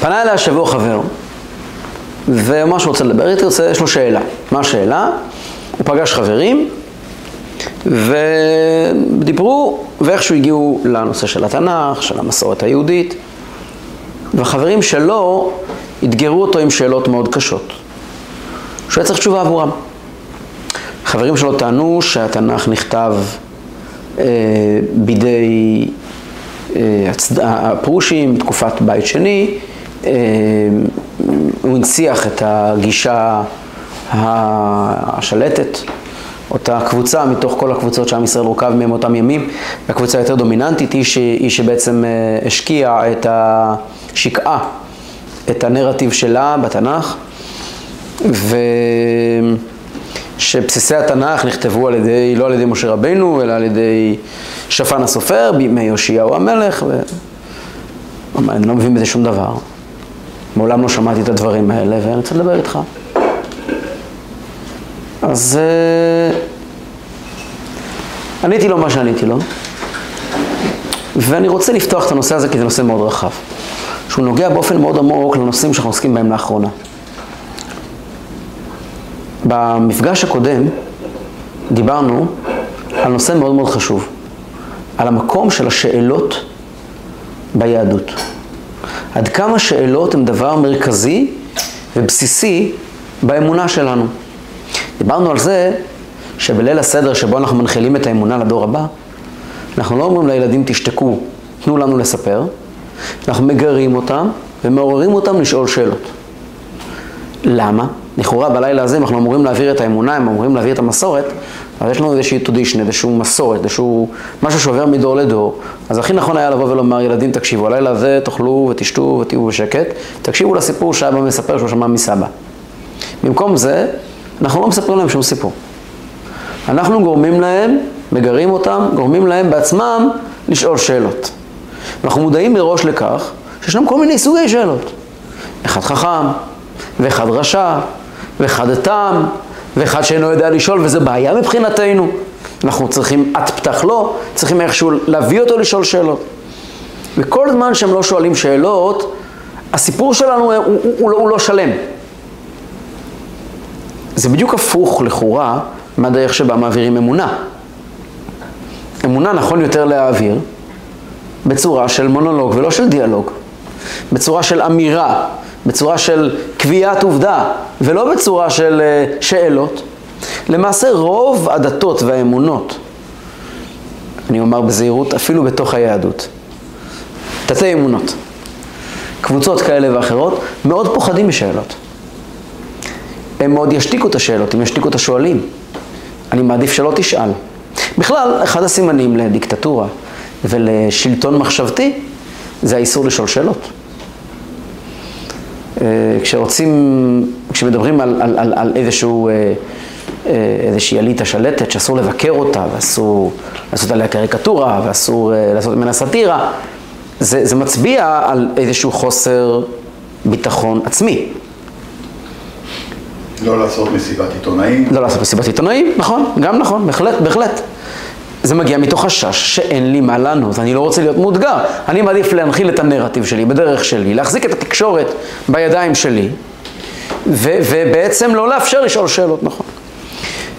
פנה אליה שבוע חבר, ואמר שהוא רוצה לדבר איתי, יש לו שאלה. מה השאלה? הוא פגש חברים, ודיברו, ואיכשהו הגיעו לנושא של התנ"ך, של המסורת היהודית, והחברים שלו אתגרו אותו עם שאלות מאוד קשות, שהוא היה צריך תשובה עבורם. חברים שלו טענו שהתנ"ך נכתב אה, בידי אה, הפרושים, תקופת בית שני, הוא הנציח את הגישה השלטת, אותה קבוצה מתוך כל הקבוצות שעם ישראל רוכב מהם אותם ימים, הקבוצה היותר דומיננטית היא, ש, היא שבעצם אה, השקיעה את השקעה, את הנרטיב שלה בתנ"ך, ושבסיסי התנ"ך נכתבו על ידי, לא על ידי משה רבנו, אלא על ידי שפן הסופר, בימי יאשיהו המלך, ו... אני לא מבין בזה שום דבר. מעולם לא שמעתי את הדברים האלה, ואני רוצה לדבר איתך. אז uh, עניתי לו מה שעניתי לו, ואני רוצה לפתוח את הנושא הזה כי זה נושא מאוד רחב, שהוא נוגע באופן מאוד עמוק לנושאים שאנחנו עוסקים בהם לאחרונה. במפגש הקודם דיברנו על נושא מאוד מאוד חשוב, על המקום של השאלות ביהדות. עד כמה שאלות הן דבר מרכזי ובסיסי באמונה שלנו. דיברנו על זה שבליל הסדר שבו אנחנו מנחילים את האמונה לדור הבא, אנחנו לא אומרים לילדים תשתקו, תנו לנו לספר, אנחנו מגרים אותם ומעוררים אותם לשאול שאלות. למה? לכאורה בלילה הזה, אנחנו אמורים להעביר את האמונה, הם אמורים להעביר את המסורת, אז יש לנו איזושהי טודישנה, איזשהו מסורת, איזשהו משהו שעובר מדור לדור. אז הכי נכון היה לבוא ולומר, ילדים תקשיבו, הלילה הזה תאכלו ותשתו ותהיו בשקט, תקשיבו לסיפור שאבא מספר שהוא שמע מסבא. במקום זה, אנחנו לא מספרים להם שום סיפור. אנחנו גורמים להם, מגרים אותם, גורמים להם בעצמם לשאול שאלות. אנחנו מודעים מראש לכך שישנם כל מיני סוגי שאלות. אחד חכם, ואחד רשע, ואחד תם, ואחד שאינו יודע לשאול, וזה בעיה מבחינתנו. אנחנו צריכים, את פתח לו, צריכים איכשהו להביא אותו לשאול שאלות. וכל זמן שהם לא שואלים שאלות, הסיפור שלנו הוא, הוא, הוא, הוא לא שלם. זה בדיוק הפוך לכאורה מהדרך שבה מעבירים אמונה. אמונה נכון יותר להעביר בצורה של מונולוג ולא של דיאלוג, בצורה של אמירה, בצורה של קביעת עובדה ולא בצורה של uh, שאלות. למעשה רוב הדתות והאמונות, אני אומר בזהירות, אפילו בתוך היהדות, תתי אמונות, קבוצות כאלה ואחרות, מאוד פוחדים משאלות. הם מאוד ישתיקו את השאלות, הם ישתיקו את השואלים. אני מעדיף שלא תשאל. בכלל, אחד הסימנים לדיקטטורה ולשלטון מחשבתי זה האיסור לשאול שאלות. אה, כשרוצים, כשמדברים על, על, על, על איזשהו, אה, אה, איזושהי אליטה שלטת שאסור לבקר אותה ואסור לעשות עליה קריקטורה ואסור לעשות ממנה סאטירה, זה, זה מצביע על איזשהו חוסר ביטחון עצמי. לא לעשות מסיבת עיתונאים. לא לעשות מסיבת עיתונאים, נכון, גם נכון, בהחלט, בהחלט. זה מגיע מתוך חשש שאין לי מה לענות, אני לא רוצה להיות מאותגר. אני מעדיף להנחיל את הנרטיב שלי בדרך שלי, להחזיק את התקשורת בידיים שלי, ו- ובעצם לא לאפשר לשאול שאלות, נכון.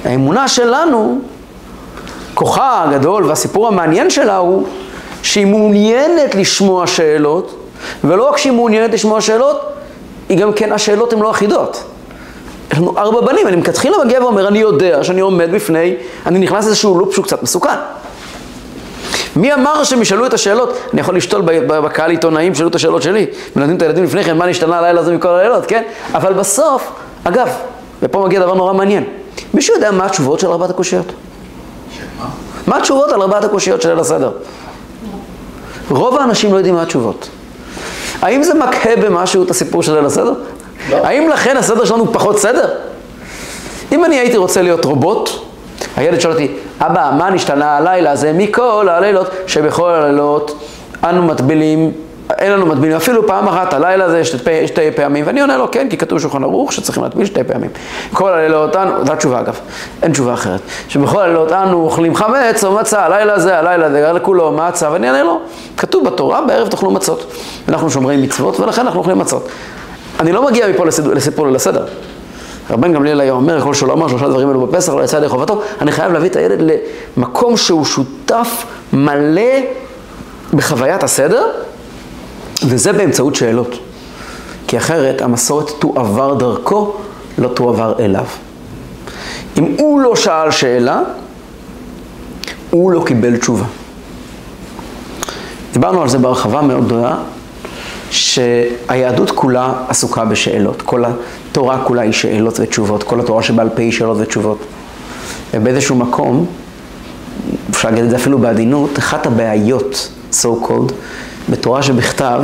האמונה שלנו, כוחה הגדול והסיפור המעניין שלה הוא שהיא מעוניינת לשמוע שאלות, ולא רק שהיא מעוניינת לשמוע שאלות, היא גם כן, השאלות הן לא אחידות. יש לנו ארבע בנים, אני מכתחילה מגיע ואומר, אני יודע שאני עומד בפני, אני נכנס לאיזשהו לופ שהוא קצת מסוכן. מי אמר שהם ישאלו את השאלות? אני יכול לשתול בקהל עיתונאים, שאלו את השאלות שלי, מלמדים את הילדים לפני כן, מה נשתנה הלילה הזה מכל הלילות, כן? אבל בסוף, אגב, ופה מגיע דבר נורא מעניין, מישהו יודע מה התשובות של ארבעת הקושיות? מה התשובות על ארבעת הקושיות של ליל הסדר? רוב האנשים לא יודעים מה התשובות. האם זה מקהה במשהו את הסיפור של ליל הסדר? לא. האם לכן הסדר שלנו פחות סדר? אם אני הייתי רוצה להיות רובוט, הילד שואל אותי, אבא, מה נשתנה הלילה הזה מכל הלילות שבכל הלילות אנו מטבילים אין לנו מטבילים, אפילו פעם אחת הלילה זה שתי, שתי פעמים, ואני עונה לו כן, כי כתוב שולחן ערוך שצריכים להטביל שתי פעמים. כל הלילות אנו, זו התשובה אגב, אין תשובה אחרת, שבכל הלילות אנו אוכלים חמץ או מצה, הלילה זה, הלילה זה, לכולו מצה, ואני אענה לו, כתוב בתורה, בערב תאכלו מצות. אנחנו שומרים מצוות ולכן אנחנו אוכלים מצות. אני לא מגיע מפה לסיפור, לסיפור לסדר. רבן גמליאל היה אומר, כל שלא אמר שלושה דברים אלו בפסח, לא יצא ידי חובתו, אני חייב להביא את הילד למקום שהוא שותף מלא בחוויית הסדר, וזה באמצעות שאלות. כי אחרת המסורת תועבר דרכו, לא תועבר אליו. אם הוא לא שאל שאלה, הוא לא קיבל תשובה. דיברנו על זה בהרחבה מאוד גדולה, שהיהדות כולה עסוקה בשאלות. כל התורה כולה היא שאלות ותשובות, כל התורה שבעל פה היא שאלות ותשובות. ובאיזשהו מקום, אפשר להגיד את זה אפילו בעדינות, אחת הבעיות, so called, בתורה שבכתב,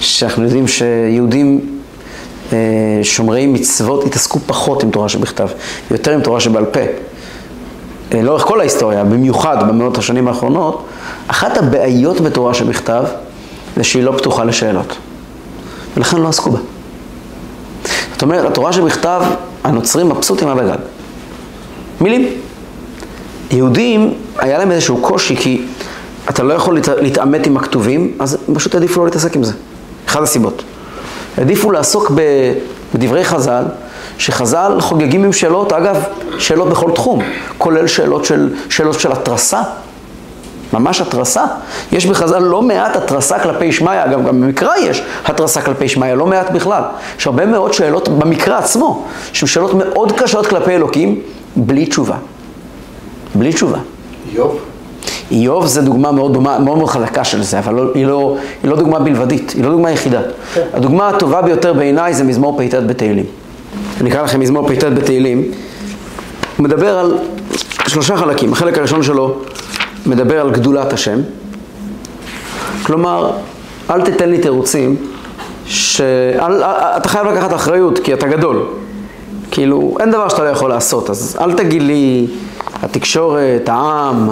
שאנחנו יודעים שיהודים אה, שומרי מצוות התעסקו פחות עם תורה שבכתב, יותר עם תורה שבעל פה. אה, לאורך כל ההיסטוריה, במיוחד במאות השנים האחרונות, אחת הבעיות בתורה שבכתב זה שהיא לא פתוחה לשאלות. ולכן לא עסקו בה. זאת אומרת, התורה שבכתב, הנוצרים מבסוטים על הגג. מילים. יהודים, היה להם איזשהו קושי, כי אתה לא יכול להתעמת עם הכתובים, אז פשוט עדיפו לא להתעסק עם זה. אחת הסיבות. העדיפו לעסוק בדברי חז"ל, שחז"ל חוגגים עם שאלות, אגב, שאלות בכל תחום, כולל שאלות של, שאלות של התרסה, ממש התרסה. יש בחז"ל לא מעט התרסה כלפי שמיא, אגב, גם במקרא יש התרסה כלפי שמיא, לא מעט בכלל. יש הרבה מאוד שאלות במקרא עצמו, שהן שאלות מאוד קשות כלפי אלוקים, בלי תשובה. בלי תשובה. איוב? איוב זה דוגמה מאוד, דומה, מאוד מאוד חזקה של זה, אבל לא, היא, לא, היא לא דוגמה בלבדית, היא לא דוגמה יחידה. כן. הדוגמה הטובה ביותר בעיניי זה מזמור פ"ט בתהילים. אני אקרא לכם מזמור פ"ט בתהילים. הוא מדבר על שלושה חלקים. החלק הראשון שלו מדבר על גדולת השם. כלומר, אל תיתן לי תירוצים, שאתה חייב לקחת אחריות כי אתה גדול. כאילו, אין דבר שאתה לא יכול לעשות, אז אל תגיד לי התקשורת, העם,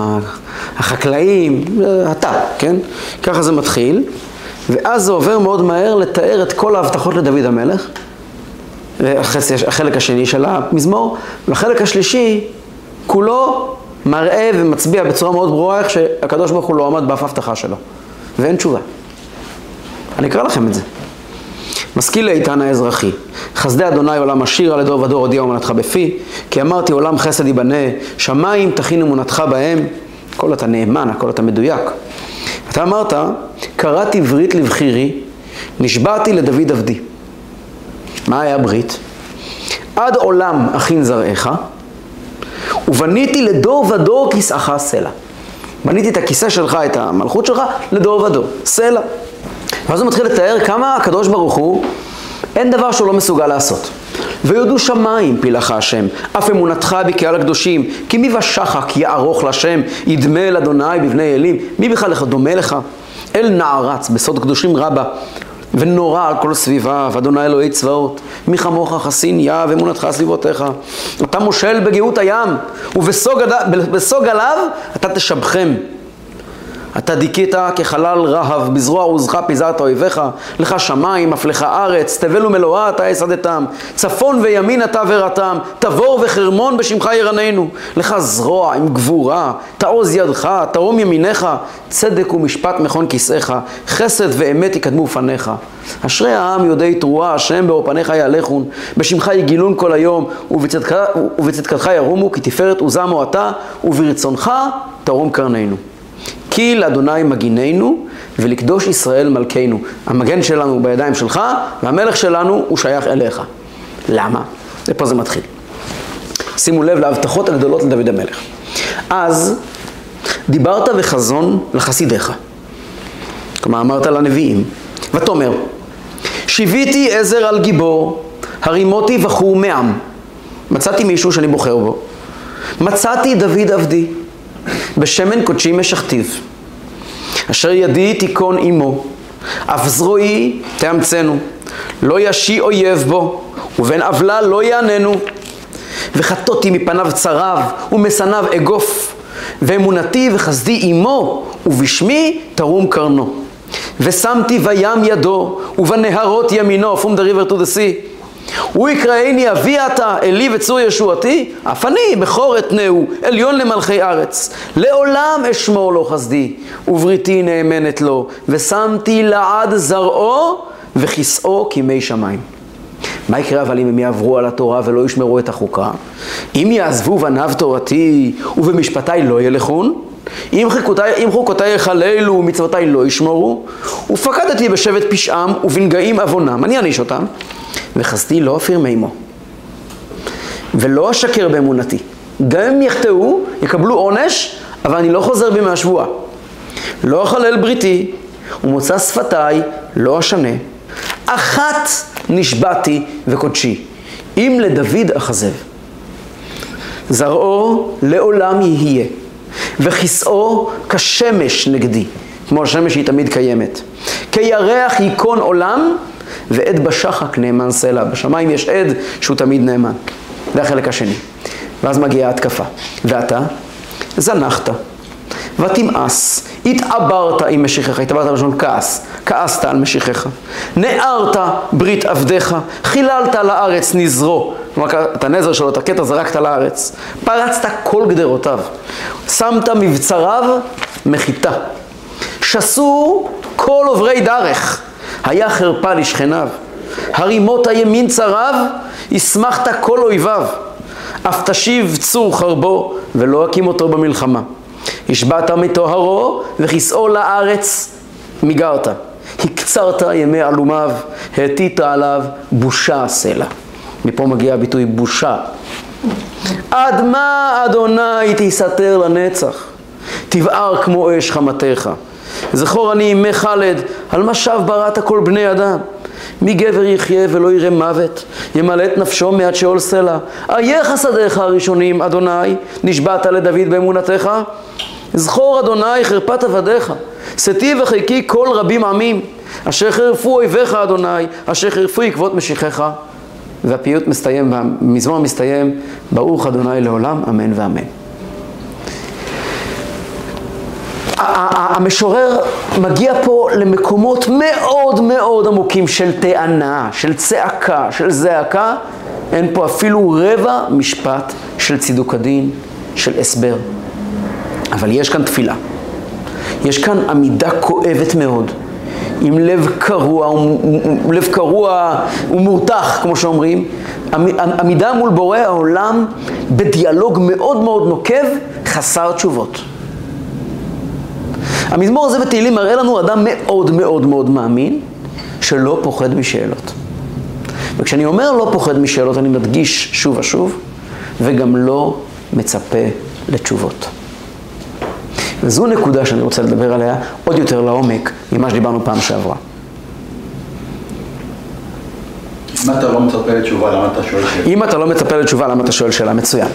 החקלאים, אתה, כן? ככה זה מתחיל, ואז זה עובר מאוד מהר לתאר את כל ההבטחות לדוד המלך, החלק השני של המזמור, והחלק השלישי כולו מראה ומצביע בצורה מאוד ברורה איך שהקדוש ברוך הוא לא עמד באף הבטחה שלו, ואין תשובה. אני אקרא לכם את זה. משכיל לאיתן האזרחי, חסדי אדוני עולם עשיר, על לדור ודור הודיע אמונתך בפי, כי אמרתי עולם חסד ייבנה, שמיים תכין אמונתך בהם, הכל אתה נאמן, הכל אתה מדויק. אתה אמרת, קראתי ברית לבחירי, נשבעתי לדוד עבדי. מה היה ברית? עד עולם אכין זרעך, ובניתי לדור ודור כיסאך סלע. בניתי את הכיסא שלך, את המלכות שלך, לדור ודור, סלע. ואז הוא מתחיל לתאר כמה הקדוש ברוך הוא, אין דבר שהוא לא מסוגל לעשות. ויודו שמיים פילך השם, אף אמונתך בקהל הקדושים, כי מי ושחק יערוך לשם, ידמה אל אדוני בבני אלים, מי בכלל דומה לך? אל נערץ, בסוד קדושים רבה, ונורא על כל סביבה, ואדוני אלוהי צבאות, מי כמוך חסין יהב אמונתך סביבותיך. אתה מושל בגאות הים, ובסוג עליו אתה תשבחם. אתה דיכאת כחלל רהב, בזרוע עוזך פיזרת אויביך, לך שמיים, אף לך ארץ, תבל ומלואה אתה יסדתם, צפון וימין אתה ורתם, תבור וחרמון בשמך ירננו, לך זרוע עם גבורה, תעוז ידך, תרום ימיניך, צדק ומשפט מכון כיסאיך, חסד ואמת יקדמו פניך. אשרי העם יודעי תרועה, השם באור פניך יהלכון, בשמך יגילון כל היום, ובצדקת, ובצדקתך ירומו, כי תפארת עוזמו אתה, וברצונך תרום קרננו. כי לאדוני מגיננו ולקדוש ישראל מלכנו. המגן שלנו בידיים שלך והמלך שלנו הוא שייך אליך. למה? ופה זה מתחיל. שימו לב להבטחות הגדולות לדוד המלך. אז דיברת וחזון לחסידיך. כלומר אמרת לנביאים, ותאמר, שיוויתי עזר על גיבור, הרימותי וכור מעם. מצאתי מישהו שאני בוחר בו. מצאתי דוד עבדי. בשמן קודשי משכתיו. אשר ידי תיכון עמו, אף זרועי תאמצנו, לא ישי אויב בו, ובן עוולה לא יעננו. וחטאתי מפניו צריו, ומשנאיו אגוף, ואמונתי וחסדי עמו, ובשמי תרום קרנו. ושמתי בים ידו, ובנהרות ימינו, from the river to the sea. הוא יקראני אבי אתה, אלי וצור ישועתי, אף אני בכור אתנהו, עליון למלכי ארץ. לעולם אשמור לו חסדי, ובריתי נאמנת לו, ושמתי לעד זרעו וכיסאו כימי שמיים. מה יקרה אבל אם הם יעברו על התורה ולא ישמרו את החוקה? אם יעזבו בניו תורתי ובמשפטיי לא ילכון? אם חוקותיי, אם חוקותיי יחללו ומצוותיי לא ישמרו? ופקדתי בשבט פשעם ובנגעים עוונם, אני אעניש אותם. וחסדי לא אופיר מימו, ולא אשקר באמונתי. גם אם יחטאו, יקבלו עונש, אבל אני לא חוזר בי מהשבועה. לא אחלל בריתי, ומוצא שפתיי, לא אשנה. אחת נשבעתי וקודשי, אם לדוד אכזב. זרעו לעולם יהיה, וכיסאו כשמש נגדי, כמו השמש היא תמיד קיימת. כירח ייכון עולם, ועד בשחק נאמן סלע. בשמיים יש עד שהוא תמיד נאמן. זה החלק השני. ואז מגיעה ההתקפה. ואתה זנחת, ותמאס, התעברת עם משיחך, התעברת בלשון כעס, כעסת על משיחך, נערת ברית עבדיך, חיללת לארץ נזרו, כלומר את הנזר שלו, את הקטע זרקת לארץ, פרצת כל גדרותיו, שמת מבצריו מחיתה, שסו כל עוברי דרך, היה חרפה לשכניו. הרימות הימין צריו, הסמכת כל אויביו. אף תשיב צור חרבו, ולא הקים אותו במלחמה. השבעת מטוהרו, וכיסאו לארץ מיגרת. הקצרת ימי עלומיו, העתית עליו בושה הסלע. מפה מגיע הביטוי בושה. עד מה אדוני תסתר לנצח? תבער כמו אש חמתך. זכור אני ימי חלד, על משב בראת כל בני אדם. מי גבר יחיה ולא יראה מוות, ימלא את נפשו מעד שאול סלע. איה חסדיך הראשונים, אדוני, נשבעת לדוד באמונתך. זכור אדוני חרפת עבדיך, שתי וחיקי כל רבים עמים, אשר חרפו אויביך אדוני, אשר חרפו עקבות משיחך. והפיוט מסתיים, המזמור מסתיים, ברוך אדוני לעולם, אמן ואמן. המשורר מגיע פה למקומות מאוד מאוד עמוקים של טענה, של צעקה, של זעקה. אין פה אפילו רבע משפט של צידוק הדין, של הסבר. אבל יש כאן תפילה. יש כאן עמידה כואבת מאוד, עם לב קרוע, לב קרוע ומורתח, כמו שאומרים, עמידה מול בורא העולם בדיאלוג מאוד מאוד נוקב, חסר תשובות. המזמור הזה בתהילים מראה לנו אדם מאוד מאוד מאוד מאמין, שלא פוחד משאלות. וכשאני אומר לא פוחד משאלות, אני מדגיש שוב ושוב, וגם לא מצפה לתשובות. וזו נקודה שאני רוצה לדבר עליה עוד יותר לעומק ממה שדיברנו פעם שעברה. אם אתה לא מצפה לתשובה, למה אתה שואל שאלה? אם אתה לא מצפה לתשובה, למה אתה שואל שאלה? מצוין.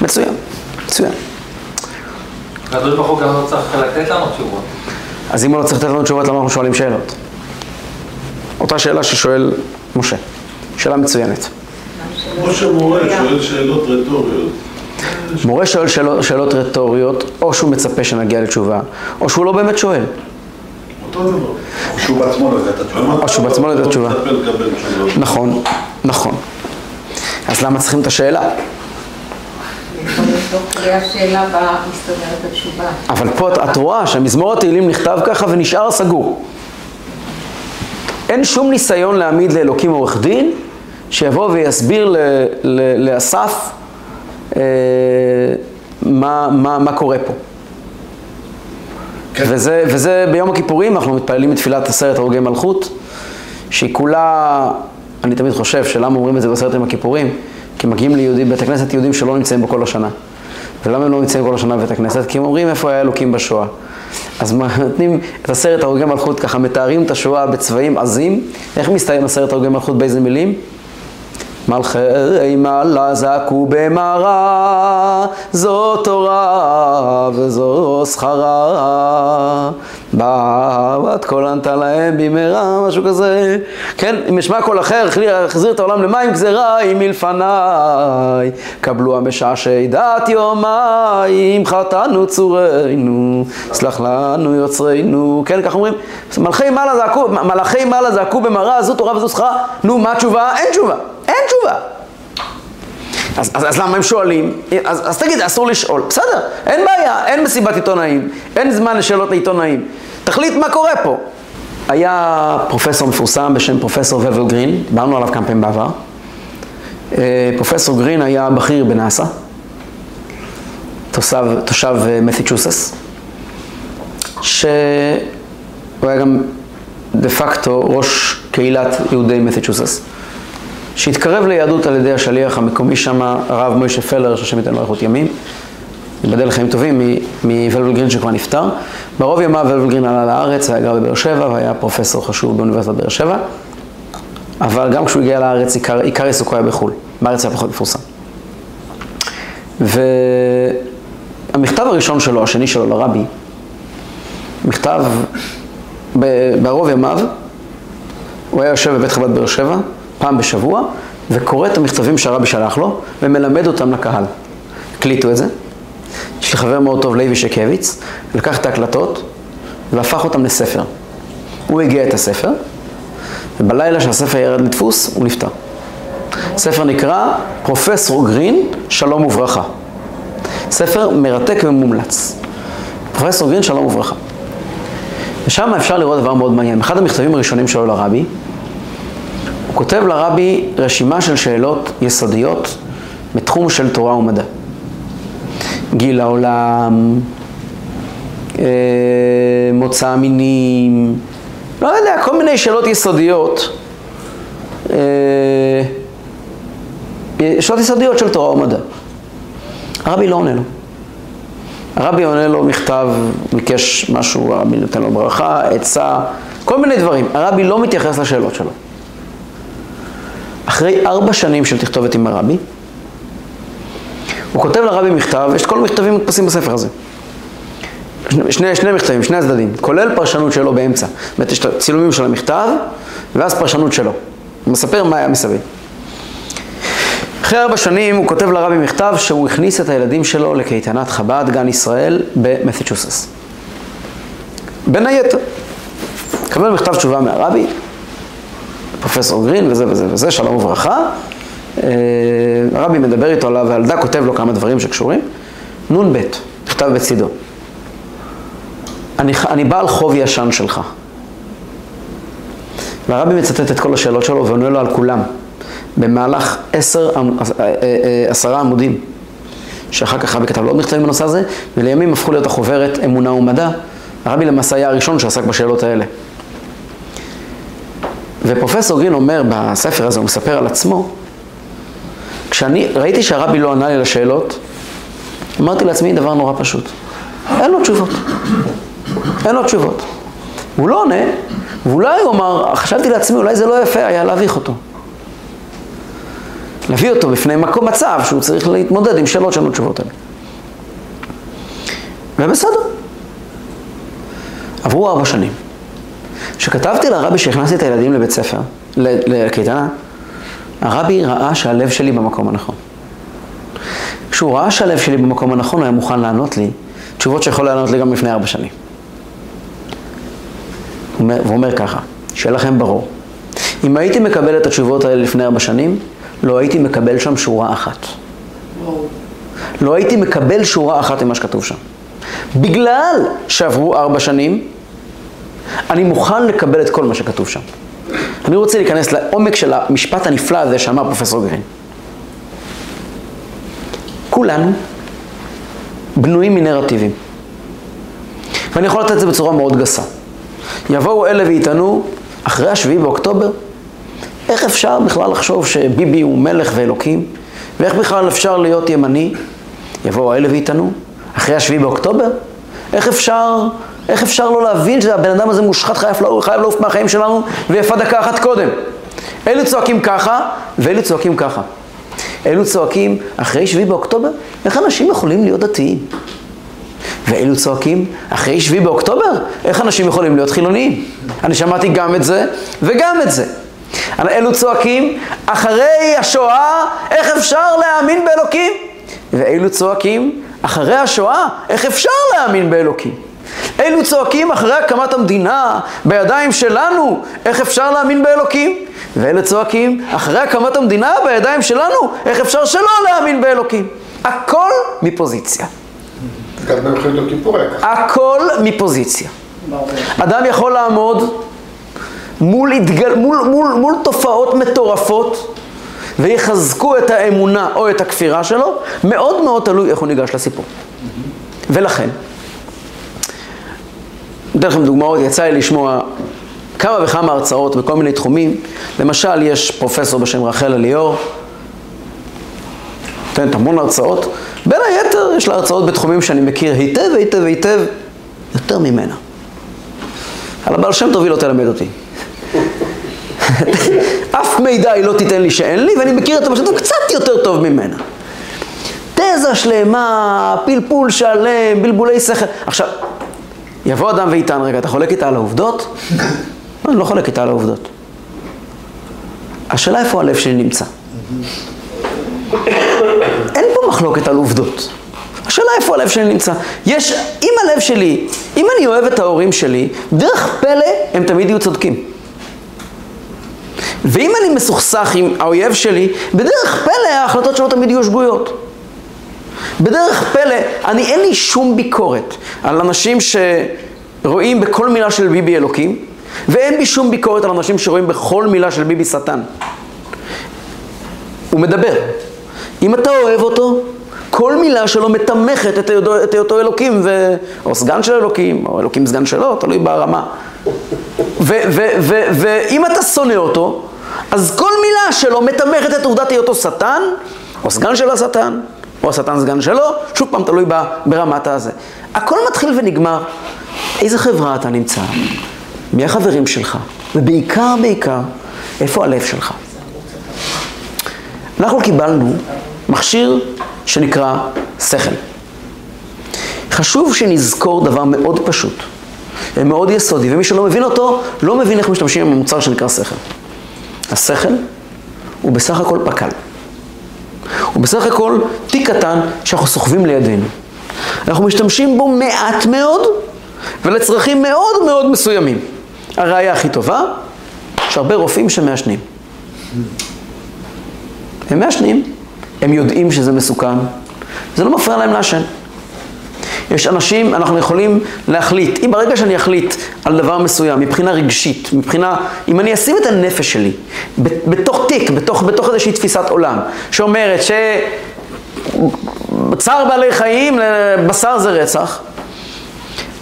מצוין, מצוין. הקדוש ברוך הוא גם לא צריך לתת לנו תשובות. אז אם הוא לא צריך לתת לנו תשובות, למה אנחנו שואלים שאלות? אותה שאלה ששואל משה. שאלה מצוינת. משה מורה שואל שאלות רטוריות. מורה שואל שאלות, שאלות רטוריות, או שהוא מצפה שנגיע לתשובה, או שהוא לא באמת שואל. אותו דבר. שהוא בעצמו לא יודע את התשובה. או שהוא בעצמו לא יודע תשובות. נכון, נכון. אז למה צריכים את השאלה? יכול להיות תוך כדי השאלה בה מסתוברת התשובה. אבל פה את, את רואה שמזמור התהילים נכתב ככה ונשאר סגור. אין שום ניסיון להעמיד לאלוקים עורך דין שיבוא ויסביר ל- ל- לאסף אה, מה, מה, מה קורה פה. כן. וזה, וזה ביום הכיפורים, אנחנו מתפללים את תפילת עשרת הרוגי מלכות, שהיא כולה, אני תמיד חושב שלמה אומרים את זה בעשרת יום הכיפורים? כי מגיעים ליהודים, בית הכנסת יהודים שלא נמצאים בו כל השנה. ולמה הם לא נמצאים כל השנה בבית הכנסת? כי הם אומרים איפה היה אלוקים בשואה. אז נותנים את עשרת הרוגי מלכות, ככה מתארים את השואה בצבעים עזים. איך מסתיים עשרת הרוגי מלכות באיזה מילים? מלכי מעלה זעקו במרה, זו תורה וזו שכרה. בת קול ענתה להם במהרה, משהו כזה. כן, אם אשמע קול אחר, החזיר את העולם למים גזירה היא מלפניי. קבלו המשעשעי דעת יומיים, חטאנו צורנו, סלח לנו יוצרנו. כן, כך אומרים, מלכי מעלה זעקו, מלאכי מעלה זעקו במראה, זו תורה וזו שכרה. נו, מה התשובה? אין תשובה. אין תשובה. אז, אז, אז למה הם שואלים? אז, אז תגיד, אסור לשאול. בסדר, אין בעיה, אין מסיבת עיתונאים, אין זמן לשאלות לעיתונאים. תחליט מה קורה פה. היה פרופסור מפורסם בשם פרופסור ובל גרין, דיברנו עליו כמה פעמים בעבר. אה, פרופסור גרין היה בכיר בנאסא, תושב, תושב מתיצ'וסס, שהוא היה גם דה פקטו ראש קהילת יהודי מתיצ'וסס. שהתקרב ליהדות על ידי השליח המקומי שם, הרב מוישה פלר, שהשם ייתן לו איכות ימים, ייבדל לחיים טובים, מוולבלגרין שכבר נפטר. ברוב ימיו וולבלגרין עלה לארץ, היה גר בבאר שבע והיה פרופסור חשוב באוניברסיטת באר שבע, אבל גם כשהוא הגיע לארץ, עיקר, עיקר עיסוקו היה בחו"ל, בארץ היה פחות מפורסם. והמכתב הראשון שלו, השני שלו לרבי, מכתב בערוב ימיו, הוא היה יושב בבית חב"ד באר שבע, פעם בשבוע, וקורא את המכתבים שהרבי שלח לו, ומלמד אותם לקהל. הקליטו את זה. יש לי חבר מאוד טוב, לוי שקביץ, לקח את ההקלטות והפך אותם לספר. הוא הגיע את הספר, ובלילה שהספר ירד לדפוס, הוא נפטר. ספר נקרא פרופסור גרין, שלום וברכה. ספר מרתק ומומלץ. פרופסור גרין, שלום וברכה. ושם אפשר לראות דבר מאוד מעניין. אחד המכתבים הראשונים שלו לרבי, הוא כותב לרבי רשימה של שאלות יסודיות בתחום של תורה ומדע. גיל העולם, אה, מוצא המינים, לא יודע, כל מיני שאלות יסודיות, אה, שאלות יסודיות של תורה ומדע. הרבי לא עונה לו. הרבי עונה לו מכתב, ביקש משהו, הרבי נותן לו ברכה, עצה, כל מיני דברים. הרבי לא מתייחס לשאלות שלו. אחרי ארבע שנים של תכתובת עם הרבי, הוא כותב לרבי מכתב, יש את כל המכתבים מודפסים בספר הזה. שני, שני מכתבים, שני הצדדים, כולל פרשנות שלו באמצע. זאת אומרת, יש את הצילומים של המכתב, ואז פרשנות שלו. הוא מספר מה היה מסביב. אחרי ארבע שנים הוא כותב לרבי מכתב שהוא הכניס את הילדים שלו לקייטנת חב"ד, גן ישראל, במת'צ'וסס. בין היתר, קבל מכתב תשובה מהרבי, פרופסור גרין וזה וזה וזה, שלום וברכה. אה, הרבי מדבר איתו עליו, והילדה כותב לו כמה דברים שקשורים. נ"ב, נכתב בצידו. אני, אני בעל חוב ישן שלך. והרבי מצטט את כל השאלות שלו ועונה לו על כולם. במהלך עשר, אה, אה, עשרה עמודים, שאחר כך הרבי כתב לו עוד מכתבים בנושא הזה, ולימים הפכו להיות החוברת אמונה ומדע. הרבי למעשה היה הראשון שעסק בשאלות האלה. ופרופסור גרין אומר בספר הזה, הוא מספר על עצמו, כשאני ראיתי שהרבי לא ענה לי לשאלות, אמרתי לעצמי דבר נורא פשוט, אין לו תשובות. אין לו תשובות. הוא לא עונה, ואולי הוא אמר, חשבתי לעצמי, אולי זה לא יפה היה להביך אותו. להביא אותו בפני מקום מצב שהוא צריך להתמודד עם שאלות שאין לו תשובות עליהן. ובסדר. עברו ארבע שנים. כשכתבתי לרבי שהכנסתי את הילדים לבית ספר, לקייטנה, הרבי ראה שהלב שלי במקום הנכון. כשהוא ראה שהלב שלי במקום הנכון, הוא היה מוכן לענות לי תשובות שיכול לענות לי גם לפני ארבע שנים. והוא אומר ככה, שיהיה לכם ברור, אם הייתי מקבל את התשובות האלה לפני ארבע שנים, לא הייתי מקבל שם שורה אחת. לא הייתי מקבל שורה אחת ממה שכתוב שם. בגלל שעברו ארבע שנים, אני מוכן לקבל את כל מה שכתוב שם. אני רוצה להיכנס לעומק של המשפט הנפלא הזה שאמר פרופסור גרין. כולנו בנויים מנרטיבים. ואני יכול לתת את זה בצורה מאוד גסה. יבואו אלה ויטענו, אחרי השביעי באוקטובר, איך אפשר בכלל לחשוב שביבי הוא מלך ואלוקים? ואיך בכלל אפשר להיות ימני? יבואו אלה ויטענו, אחרי השביעי באוקטובר, איך אפשר איך אפשר לא להבין שהבן אדם הזה מושחת, חייב לעוף, חייב לעוף מהחיים שלנו, ויפה דקה אחת קודם. אלו צועקים ככה, ואלו צועקים ככה. אלו צועקים, אחרי שביעי באוקטובר, איך אנשים יכולים להיות דתיים? ואלו צועקים, אחרי שביעי באוקטובר, איך אנשים יכולים להיות חילוניים? אני שמעתי גם את זה וגם את זה. אלו צועקים, אחרי השואה, איך אפשר להאמין באלוקים? ואלו צועקים, אחרי השואה, איך אפשר להאמין באלוקים? אלו צועקים אחרי הקמת המדינה בידיים שלנו, איך אפשר להאמין באלוקים? ואלה צועקים אחרי הקמת המדינה בידיים שלנו, איך אפשר שלא להאמין באלוקים? הכל מפוזיציה. גם במלחמת יום כיפור היה ככה. הכל מפוזיציה. אדם יכול לעמוד מול, התגל... מול, מול, מול תופעות מטורפות ויחזקו את האמונה או את הכפירה שלו, מאוד מאוד תלוי איך הוא ניגש לסיפור. ולכן, אתן לכם דוגמאות, יצא לי לשמוע כמה וכמה הרצאות בכל מיני תחומים. למשל, יש פרופסור בשם רחל אליאור, נותנת המון הרצאות. בין היתר, יש לה הרצאות בתחומים שאני מכיר היטב, היטב, היטב, יותר ממנה. על הבעל שם טוב היא לא תלמד אותי. אף מידע היא לא תיתן לי שאין לי, ואני מכיר את טוב קצת יותר טוב ממנה. תזה שלמה, פלפול שלם, בלבולי שכל. עכשיו, יבוא אדם ויטען, רגע, אתה חולק איתה על העובדות? לא, אני לא חולק איתה על העובדות. השאלה איפה הלב שלי נמצא. אין פה מחלוקת על עובדות. השאלה איפה הלב שלי נמצא. יש, אם הלב שלי, אם אני אוהב את ההורים שלי, דרך פלא הם תמיד יהיו צודקים. ואם אני מסוכסך עם האויב שלי, בדרך פלא ההחלטות שלו תמיד יהיו שגויות. בדרך פלא, אני אין לי שום ביקורת על אנשים שרואים בכל מילה של ביבי אלוקים, ואין בי שום ביקורת על אנשים שרואים בכל מילה של ביבי שטן. הוא מדבר. אם אתה אוהב אותו, כל מילה שלו מתמכת את היותו, את היותו אלוקים, ו... או סגן של אלוקים, או אלוקים סגן שלו, תלוי ברמה. ואם אתה שונא אותו, אז כל מילה שלו מתמכת את עובדת היותו שטן, או סגן של השטן, או השטן סגן שלו, שוב פעם תלוי ברמת הזה. הכל מתחיל ונגמר. איזה חברה אתה נמצא? מי החברים שלך? ובעיקר, בעיקר, איפה הלב שלך? אנחנו קיבלנו מכשיר שנקרא שכל. חשוב שנזכור דבר מאוד פשוט, מאוד יסודי, ומי שלא מבין אותו, לא מבין איך משתמשים עם המוצר שנקרא שכל. השכל הוא בסך הכל פקל. הוא בסך הכל תיק קטן שאנחנו סוחבים לידינו. אנחנו משתמשים בו מעט מאוד ולצרכים מאוד מאוד מסוימים. הראייה הכי טובה, יש הרבה רופאים שמעשנים. הם מעשנים, הם יודעים שזה מסוכן, זה לא מפריע להם לעשן. יש אנשים, אנחנו יכולים להחליט, אם ברגע שאני אחליט על דבר מסוים, מבחינה רגשית, מבחינה, אם אני אשים את הנפש שלי בתוך תיק, בתוך, בתוך איזושהי תפיסת עולם, שאומרת שצער בעלי חיים, בשר זה רצח,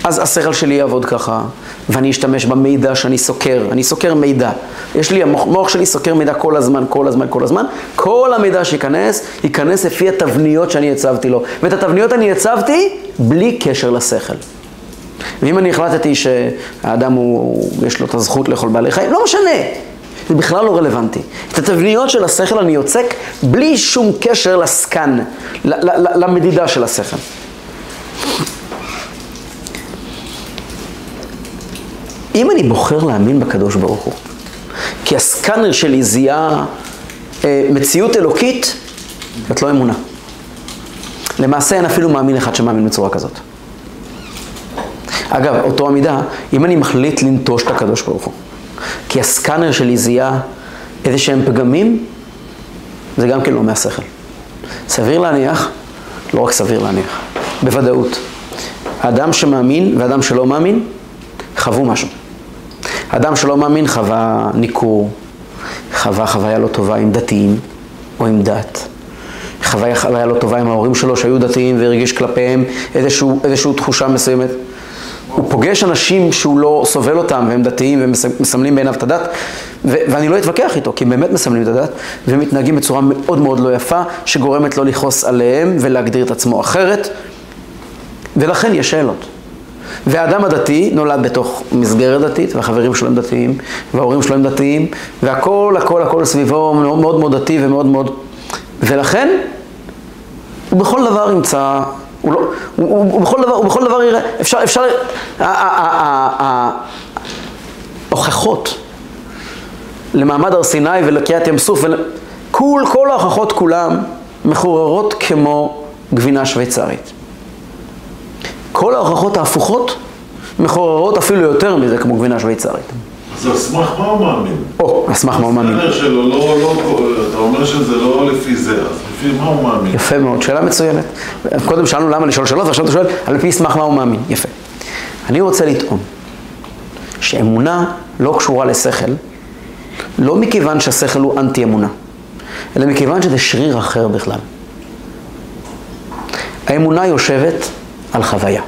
אז השכל שלי יעבוד ככה, ואני אשתמש במידע שאני סוקר, אני סוקר מידע. יש לי, המוח שלי סוקר מידע כל הזמן, כל הזמן, כל הזמן. כל המידע שייכנס, ייכנס לפי התבניות שאני הצבתי לו. ואת התבניות אני הצבתי בלי קשר לשכל. ואם אני החלטתי שהאדם הוא, יש לו את הזכות לאכול בעלי חיים, לא משנה. זה בכלל לא רלוונטי. את התבניות של השכל אני יוצק בלי שום קשר לסקן, למדידה של השכל. אם אני בוחר להאמין בקדוש ברוך הוא, כי הסקאנר שלי זיהה אה, מציאות אלוקית, זאת לא אמונה. למעשה אין אפילו מאמין אחד שמאמין בצורה כזאת. אגב, אותו המידה, אם אני מחליט לנטוש את הקדוש ברוך הוא, כי הסקאנר שלי זיהה איזה שהם פגמים, זה גם כן לא מהשכל. סביר להניח, לא רק סביר להניח, בוודאות. האדם שמאמין ואדם שלא מאמין, חוו משהו. אדם שלא מאמין חווה ניכור, חווה חוויה לא טובה עם דתיים או עם דת. חוויה חוויה לא טובה עם ההורים שלו שהיו דתיים והרגיש כלפיהם איזשהו תחושה מסוימת. הוא פוגש אנשים שהוא לא סובל אותם והם דתיים ומסמלים בעיניו את הדת ו- ואני לא אתווכח איתו כי הם באמת מסמלים את הדת והם מתנהגים בצורה מאוד מאוד לא יפה שגורמת לו לכעוס עליהם ולהגדיר את עצמו אחרת ולכן יש שאלות. והאדם הדתי נולד בתוך מסגרת דתית, והחברים שלו הם דתיים, וההורים שלו הם דתיים, והכל, הכל, הכל סביבו מאוד מאוד דתי ומאוד מאוד... ולכן, הוא בכל דבר ימצא הוא, לא, הוא, הוא, הוא, בכל דבר, הוא בכל דבר יראה, אפשר, אפשר, ההוכחות למעמד הר סיני ולקריעת ים סוף, ול... כל, כל ההוכחות כולם מחוררות כמו גבינה שוויצרית. כל ההוכחות ההפוכות מחוררות אפילו יותר מזה כמו גבינה שוויצרית. אז על סמך מה הוא מאמין? או, על סמך מה הוא מאמין. הסדר שלו לא, לא, אתה אומר שזה לא לפי זה, אז לפי מה הוא מאמין? יפה מאוד, שאלה מצוינת. קודם שאלנו למה לשאול שאלות, ועכשיו אתה שואל על פי סמך מה הוא מאמין. יפה. אני רוצה לטעון שאמונה לא קשורה לשכל, לא מכיוון שהשכל הוא אנטי אמונה, אלא מכיוון שזה שריר אחר בכלל. האמונה יושבת על חוויה.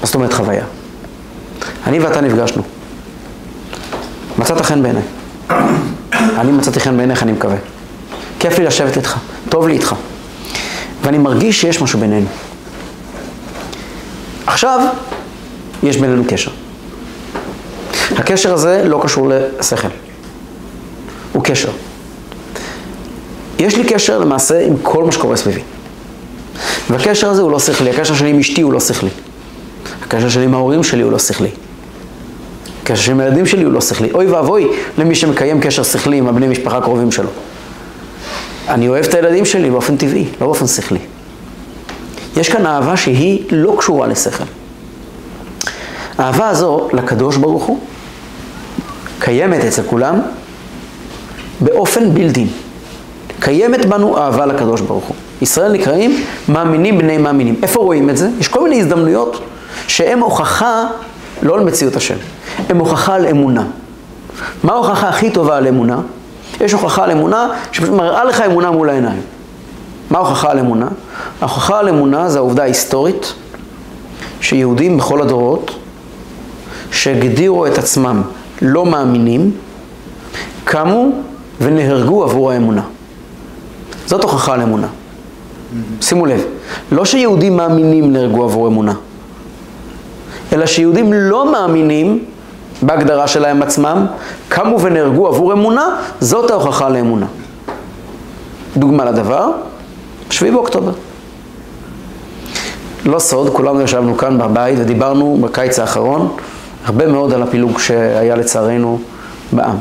מה זאת אומרת חוויה? אני ואתה נפגשנו. מצאת חן בעיניי. אני מצאתי חן בעיניך, אני מקווה. כיף לי לשבת איתך, טוב לי איתך. ואני מרגיש שיש משהו בינינו. עכשיו, יש בינינו קשר. הקשר הזה לא קשור לשכל. הוא קשר. יש לי קשר למעשה עם כל מה שקורה סביבי. והקשר הזה הוא לא שכלי. הקשר שלי עם אשתי הוא לא שכלי. הקשר שלי עם ההורים שלי הוא לא שכלי. הקשר שלי עם הילדים שלי הוא לא שכלי. אוי ואבוי למי שמקיים קשר שכלי עם הבני משפחה הקרובים שלו. אני אוהב את הילדים שלי באופן טבעי, לא באופן שכלי. יש כאן אהבה שהיא לא קשורה לשכל. האהבה הזו לקדוש ברוך הוא קיימת אצל כולם באופן בלתי. קיימת בנו אהבה לקדוש ברוך הוא. ישראל נקראים מאמינים בני מאמינים. איפה רואים את זה? יש כל מיני הזדמנויות שהן הוכחה לא על מציאות השם, הן הוכחה על אמונה. מה ההוכחה הכי טובה על אמונה? יש הוכחה על אמונה שפשוט מראה לך אמונה מול העיניים. מה ההוכחה על אמונה? ההוכחה על אמונה זה העובדה ההיסטורית שיהודים בכל הדורות שהגדירו את עצמם לא מאמינים, קמו ונהרגו עבור האמונה. זאת הוכחה על אמונה. שימו לב, לא שיהודים מאמינים נהרגו עבור אמונה, אלא שיהודים לא מאמינים בהגדרה שלהם עצמם, קמו ונהרגו עבור אמונה, זאת ההוכחה לאמונה. דוגמה לדבר, 7 באוקטובר. לא סוד, כולנו ישבנו כאן בבית ודיברנו בקיץ האחרון הרבה מאוד על הפילוג שהיה לצערנו בעם.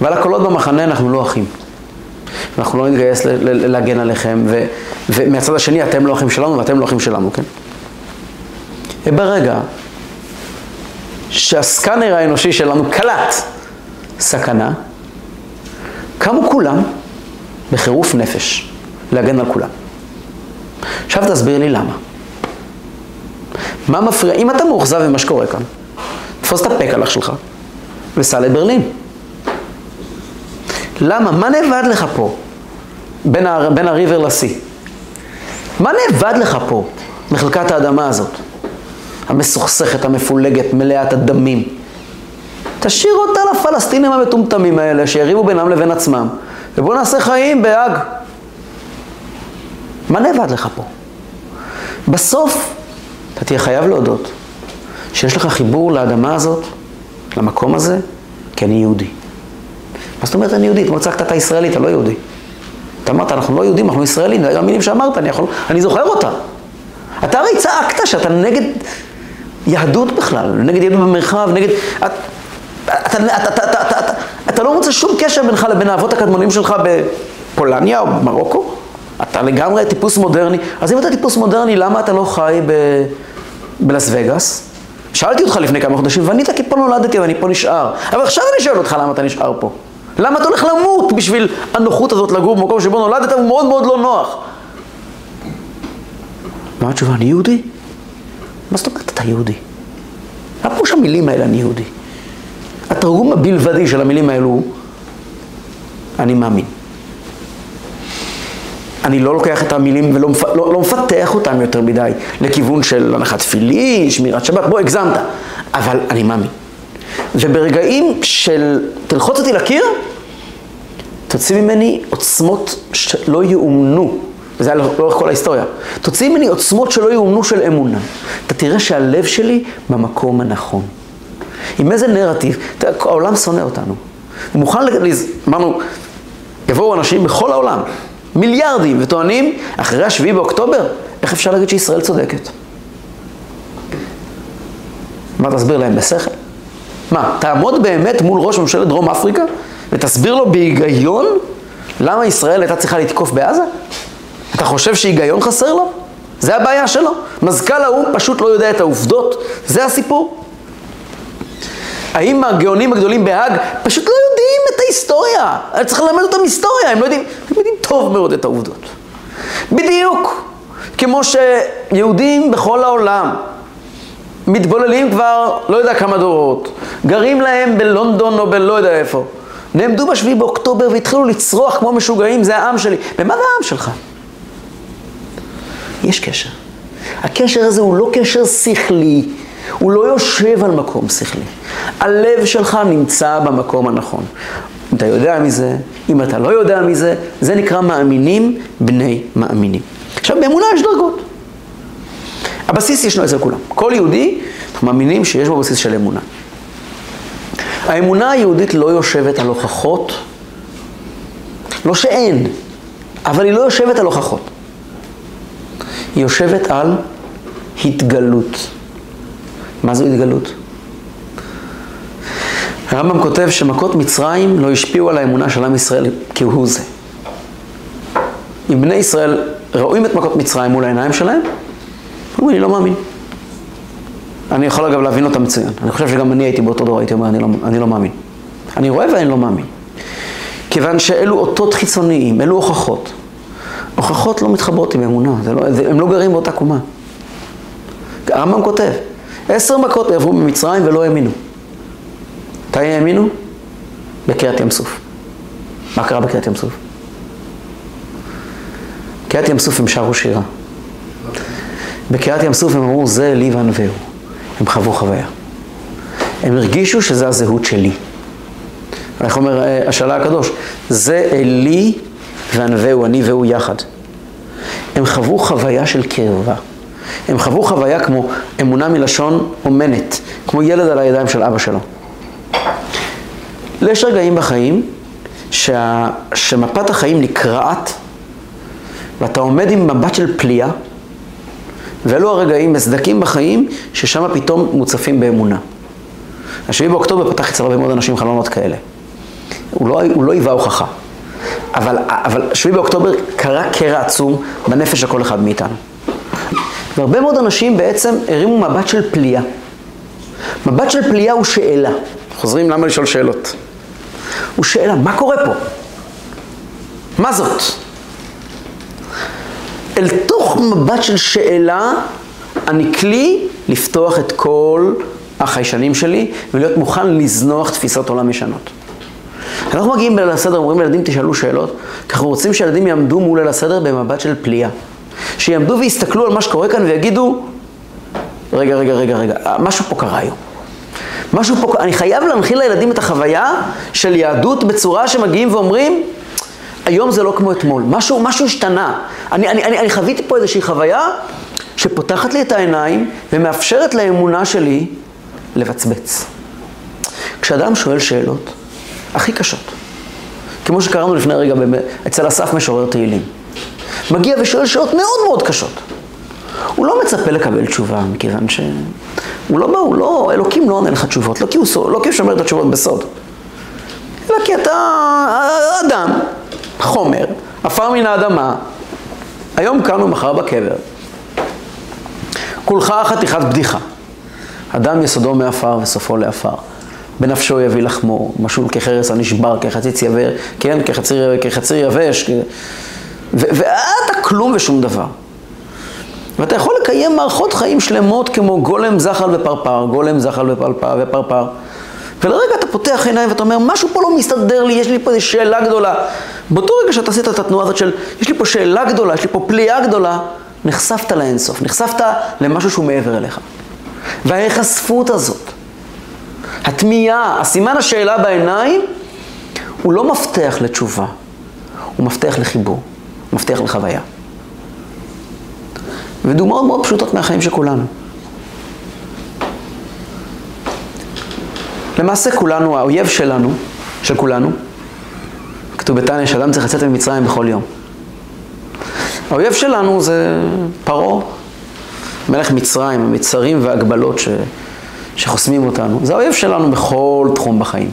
ועל הקולות במחנה אנחנו לא אחים. אנחנו לא נתגייס להגן עליכם, ו- ומהצד השני אתם לא אחים שלנו ואתם לא אחים שלנו, כן? וברגע שהסקאנר האנושי שלנו קלט סכנה, קמו כולם בחירוף נפש להגן על כולם. עכשיו תסביר לי למה. מה מפריע? אם אתה מאוכזב ממה שקורה כאן, תפוס את הפקלח שלך וסע לברלין. למה? מה נאבד לך פה בין, הר... בין הריבר לשיא? מה נאבד לך פה מחלקת האדמה הזאת? המסוכסכת, המפולגת, מלאת הדמים. תשאיר אותה לפלסטינים המטומטמים האלה שיריבו בינם לבין עצמם, ובואו נעשה חיים בהאג. מה נאבד לך פה? בסוף אתה תהיה חייב להודות שיש לך חיבור לאדמה הזאת, למקום הזה, כי אני יהודי. מה זאת אומרת אני יהודי? אתמול צעקת אתה ישראלי, אתה לא יהודי. אתה אמרת, אנחנו לא יהודים, אנחנו ישראלים, זה המילים שאמרת, אני, יכול, אני זוכר אותה. אתה הרי צעקת שאתה נגד יהדות בכלל, נגד יהדות במרחב, נגד... את, אתה, אתה, אתה, אתה, אתה, אתה, אתה לא מוצא שום קשר בינך לבין האבות הקדמונים שלך בפולניה או במרוקו? אתה לגמרי טיפוס מודרני. אז אם אתה טיפוס מודרני, למה אתה לא חי ב... בלס וגאס? שאלתי אותך לפני כמה חודשים, וענית כי פה נולדתי ואני פה נשאר. אבל עכשיו אני שואל אותך למה אתה נשאר פה. למה אתה הולך למות בשביל הנוחות הזאת לגור במקום שבו נולדת הוא מאוד מאוד לא נוח? מה התשובה? אני יהודי? מה זאת אומרת אתה יהודי? מה פירוש המילים האלה אני יהודי? התרגום הבלבדי של המילים האלו הוא אני מאמין. אני לא לוקח את המילים ולא. לא, לא מפתח אותם יותר מדי לכיוון של הנחת תפילין, שמירת שבת, בוא הגזמת, אבל אני מאמין. וברגעים של תלחוץ אותי לקיר, תוציא ממני עוצמות שלא יאומנו, וזה היה לאורך כל ההיסטוריה, תוציא ממני עוצמות שלא יאומנו של אמונה. אתה תראה שהלב שלי במקום הנכון. עם איזה נרטיב, העולם שונא אותנו. הוא מוכן. אמרנו, יבואו אנשים בכל העולם, מיליארדים, וטוענים, אחרי השביעי באוקטובר, איך אפשר להגיד שישראל צודקת? מה תסביר להם בשכל? מה, תעמוד באמת מול ראש ממשלת דרום אפריקה ותסביר לו בהיגיון למה ישראל הייתה צריכה לתקוף בעזה? אתה חושב שהיגיון חסר לו? זה הבעיה שלו. מזכ"ל האו"ם פשוט לא יודע את העובדות, זה הסיפור. האם הגאונים הגדולים בהאג פשוט לא יודעים את ההיסטוריה? צריך ללמד אותם היסטוריה, הם לא יודעים, הם יודעים טוב מאוד את העובדות. בדיוק כמו שיהודים בכל העולם מתבוללים כבר לא יודע כמה דורות, גרים להם בלונדון או בלא יודע איפה, נעמדו בשביעי באוקטובר והתחילו לצרוח כמו משוגעים, זה העם שלי. במה זה העם שלך? יש קשר. הקשר הזה הוא לא קשר שכלי, הוא לא יושב על מקום שכלי. הלב שלך נמצא במקום הנכון. אם אתה יודע מזה, אם אתה לא יודע מזה, זה נקרא מאמינים בני מאמינים. עכשיו, באמונה יש דרגות. הבסיס ישנו אצל כולם. כל יהודי, אנחנו מאמינים שיש בו בסיס של אמונה. האמונה היהודית לא יושבת על הוכחות, לא שאין, אבל היא לא יושבת על הוכחות. היא יושבת על התגלות. מה זו התגלות? הרמב"ם כותב שמכות מצרים לא השפיעו על האמונה של עם ישראל כהוא זה. אם בני ישראל רואים את מכות מצרים מול העיניים שלהם, אומרים, אני לא מאמין. אני יכול אגב להבין אותם מצוין. אני חושב שגם אני הייתי באותו דור, הייתי אומר, אני לא, אני לא מאמין. אני רואה ואני לא מאמין. כיוון שאלו אותות חיצוניים, אלו הוכחות. הוכחות לא מתחברות עם אמונה, לא, הם לא גרים באותה קומה. הרמב"ם כותב, עשר מכות עברו ממצרים ולא האמינו. מתי האמינו? בקריאת ים סוף. מה קרה בקריאת ים סוף? בקריאת ים סוף הם שרו שירה. בקריאת ים סוף הם אמרו, זה לי וענווהו. הם חוו חוויה. הם הרגישו שזה הזהות שלי. איך אומר אה, השאלה הקדוש? זה אלי וענווהו, אני והוא יחד. הם חוו חוויה של קרבה. הם חוו חוויה כמו אמונה מלשון אומנת, כמו ילד על הידיים של אבא שלו. יש רגעים בחיים שה, שמפת החיים נקרעת ואתה עומד עם מבט של פליאה ואלו הרגעים מסדקים בחיים ששם פתאום מוצפים באמונה. השביעי באוקטובר פתח אצל הרבה מאוד אנשים חלונות כאלה. הוא לא, הוא לא היווה הוכחה. אבל, אבל שביעי באוקטובר קרה קרע עצום בנפש של כל אחד מאיתנו. והרבה מאוד אנשים בעצם הרימו מבט של פליאה. מבט של פליאה הוא שאלה. חוזרים למה לשאול שאלות. הוא שאלה, מה קורה פה? מה זאת? אל תוך מבט של שאלה, אני כלי לפתוח את כל החיישנים שלי ולהיות מוכן לזנוח תפיסות עולם ישנות. אנחנו מגיעים בליל הסדר, אומרים לילדים תשאלו שאלות, כי אנחנו רוצים שילדים יעמדו מול ליל הסדר במבט של פליאה. שיעמדו ויסתכלו על מה שקורה כאן ויגידו, רגע, רגע, רגע, רגע, משהו פה קרה היום. משהו פה, אני חייב להנחיל לילדים את החוויה של יהדות בצורה שמגיעים ואומרים, היום זה לא כמו אתמול, משהו, משהו השתנה. אני, אני, אני, אני חוויתי פה איזושהי חוויה שפותחת לי את העיניים ומאפשרת לאמונה שלי לבצבץ. כשאדם שואל שאלות הכי קשות, כמו שקראנו לפני רגע אצל אסף משורר תהילים, מגיע ושואל שאלות מאוד מאוד קשות. הוא לא מצפה לקבל תשובה, מכיוון ש... הוא לא בא, הוא לא, אלוקים לא עונה לך תשובות, לא כי הוא, לא כי הוא שומר את התשובות בסוד. אלא כי אתה אדם, חומר, עפר מן האדמה, היום כאן ומחר בקבר. כולך חתיכת בדיחה. אדם יסודו מעפר וסופו לעפר. בנפשו יביא לחמו, משול כחרס הנשבר, כחציץ יבר, כן, כחציר, כחציר יבש, ואתה כלום ושום דבר. ואתה יכול לקיים מערכות חיים שלמות כמו גולם, זחל ופרפר, גולם, זחל ופרפר, ופרפר. ולרגע אתה פותח עיניים ואתה אומר, משהו פה לא מסתדר לי, יש לי פה איזו שאלה גדולה. באותו רגע שאתה עשית את התנועה הזאת של, יש לי פה שאלה גדולה, יש לי פה פליאה גדולה, נחשפת לאינסוף, נחשפת למשהו שהוא מעבר אליך. וההיחשפות הזאת, התמיהה, הסימן השאלה בעיניים, הוא לא מפתח לתשובה, הוא מפתח לחיבור, מפתח לחוויה. ודוגמאות מאוד פשוטות מהחיים של כולנו. למעשה כולנו, האויב שלנו, של כולנו, כתוב בתניא שאדם צריך לצאת ממצרים בכל יום. האויב שלנו זה פרעה, מלך מצרים, המצרים והגבלות ש... שחוסמים אותנו. זה האויב שלנו בכל תחום בחיים.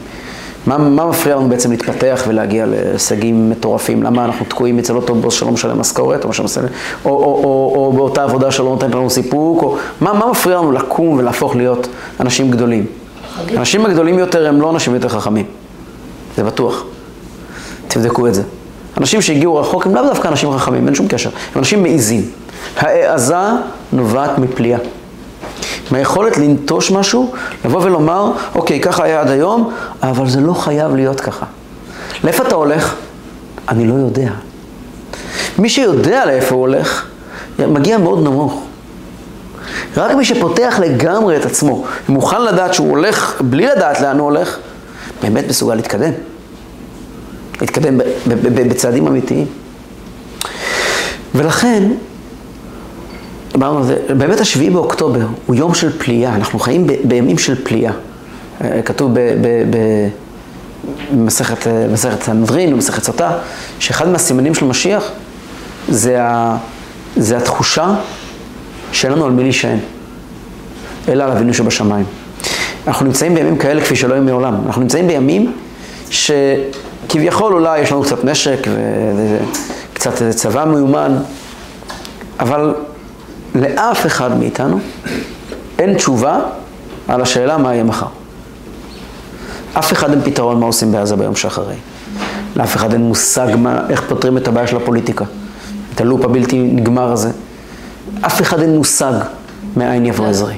מה, מה מפריע לנו בעצם להתפתח ולהגיע להישגים מטורפים? למה אנחנו תקועים אצל אותו בוס שלא משלם משכורת, או, שמשלם, או, או, או, או באותה עבודה שלא נותנת לנו סיפוק, או מה, מה מפריע לנו לקום ולהפוך להיות אנשים גדולים? האנשים הגדולים יותר הם לא אנשים יותר חכמים, זה בטוח. תבדקו את זה. אנשים שהגיעו רחוק הם לאו דווקא אנשים חכמים, אין שום קשר, הם אנשים מעיזים. העזה נובעת מפליאה. מהיכולת לנטוש משהו, לבוא ולומר, אוקיי, ככה היה עד היום, אבל זה לא חייב להיות ככה. לאיפה אתה הולך? אני לא יודע. מי שיודע לאיפה הוא הולך, מגיע מאוד נמוך. רק מי שפותח לגמרי את עצמו, מוכן לדעת שהוא הולך בלי לדעת לאן הוא הולך, באמת מסוגל להתקדם. להתקדם בצעדים אמיתיים. ולכן, אמרנו, באמת השביעי באוקטובר הוא יום של פליאה, אנחנו חיים בימים של פליאה. אה, כתוב במסכת סנהדרין במסכת סוטה, שאחד מהסימנים של משיח זה, ה, זה התחושה שאין לנו על מי להישען, אלא על אבינו שבשמיים. אנחנו נמצאים בימים כאלה כפי שלא היו מעולם. אנחנו נמצאים בימים שכביכול אולי יש לנו קצת נשק וקצת צבא מיומן, אבל לאף אחד מאיתנו אין תשובה על השאלה מה יהיה מחר. אף אחד אין פתרון מה עושים בעזה ביום שאחרי. לאף אחד אין מושג מה, איך פותרים את הבעיה של הפוליטיקה, את הלופ הבלתי נגמר הזה. אף אחד אין מושג מאין יבוא עזרי.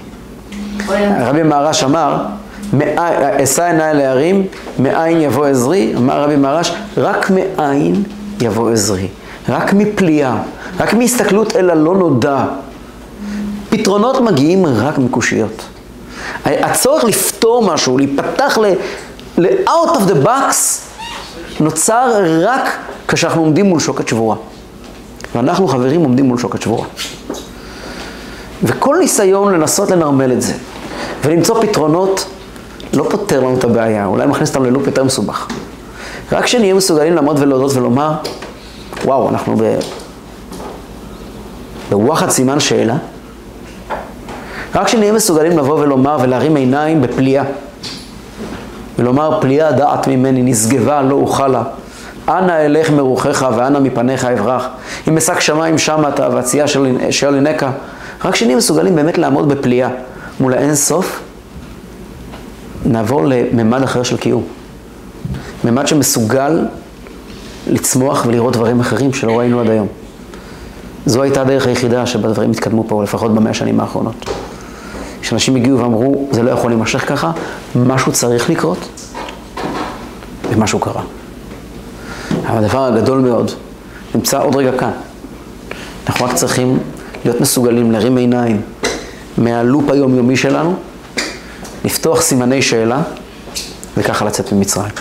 רבי מהרש אמר, אשא עיניי להרים, מאין יבוא עזרי, אמר רבי מהרש, רק מאין יבוא עזרי. רק מפליאה, רק מהסתכלות אל הלא נודע. פתרונות מגיעים רק מקושיות. הצורך לפתור משהו, להיפתח ל-out of the box, נוצר רק כשאנחנו עומדים מול שוקת שבורה. ואנחנו חברים עומדים מול שוקת שבורה. וכל ניסיון לנסות לנרמל את זה ולמצוא פתרונות לא פותר לנו את הבעיה, אולי מכניס אותנו ללופ יותר מסובך. רק כשנהיה מסוגלים לעמוד ולהודות ולומר, וואו, אנחנו ב... בווחד סימן שאלה, רק כשנהיה מסוגלים לבוא ולומר ולהרים עיניים בפליאה, ולומר פליאה דעת ממני נשגבה לא אוכל לה, אנא אלך מרוחך ואנא מפניך אברח, אם אשק שמיים שמה אתה והצייה של עינקה, רק כשנהיה מסוגלים באמת לעמוד בפליאה מול האין סוף, נעבור לממד אחר של קיום. ממד שמסוגל לצמוח ולראות דברים אחרים שלא ראינו עד היום. זו הייתה הדרך היחידה שבה דברים התקדמו פה, לפחות במאה השנים האחרונות. כשאנשים הגיעו ואמרו, זה לא יכול להימשך ככה, משהו צריך לקרות, ומשהו קרה. אבל הדבר הגדול מאוד נמצא עוד רגע כאן. אנחנו רק צריכים להיות מסוגלים להרים עיניים מהלופ היומיומי שלנו, לפתוח סימני שאלה, וככה לצאת ממצרים.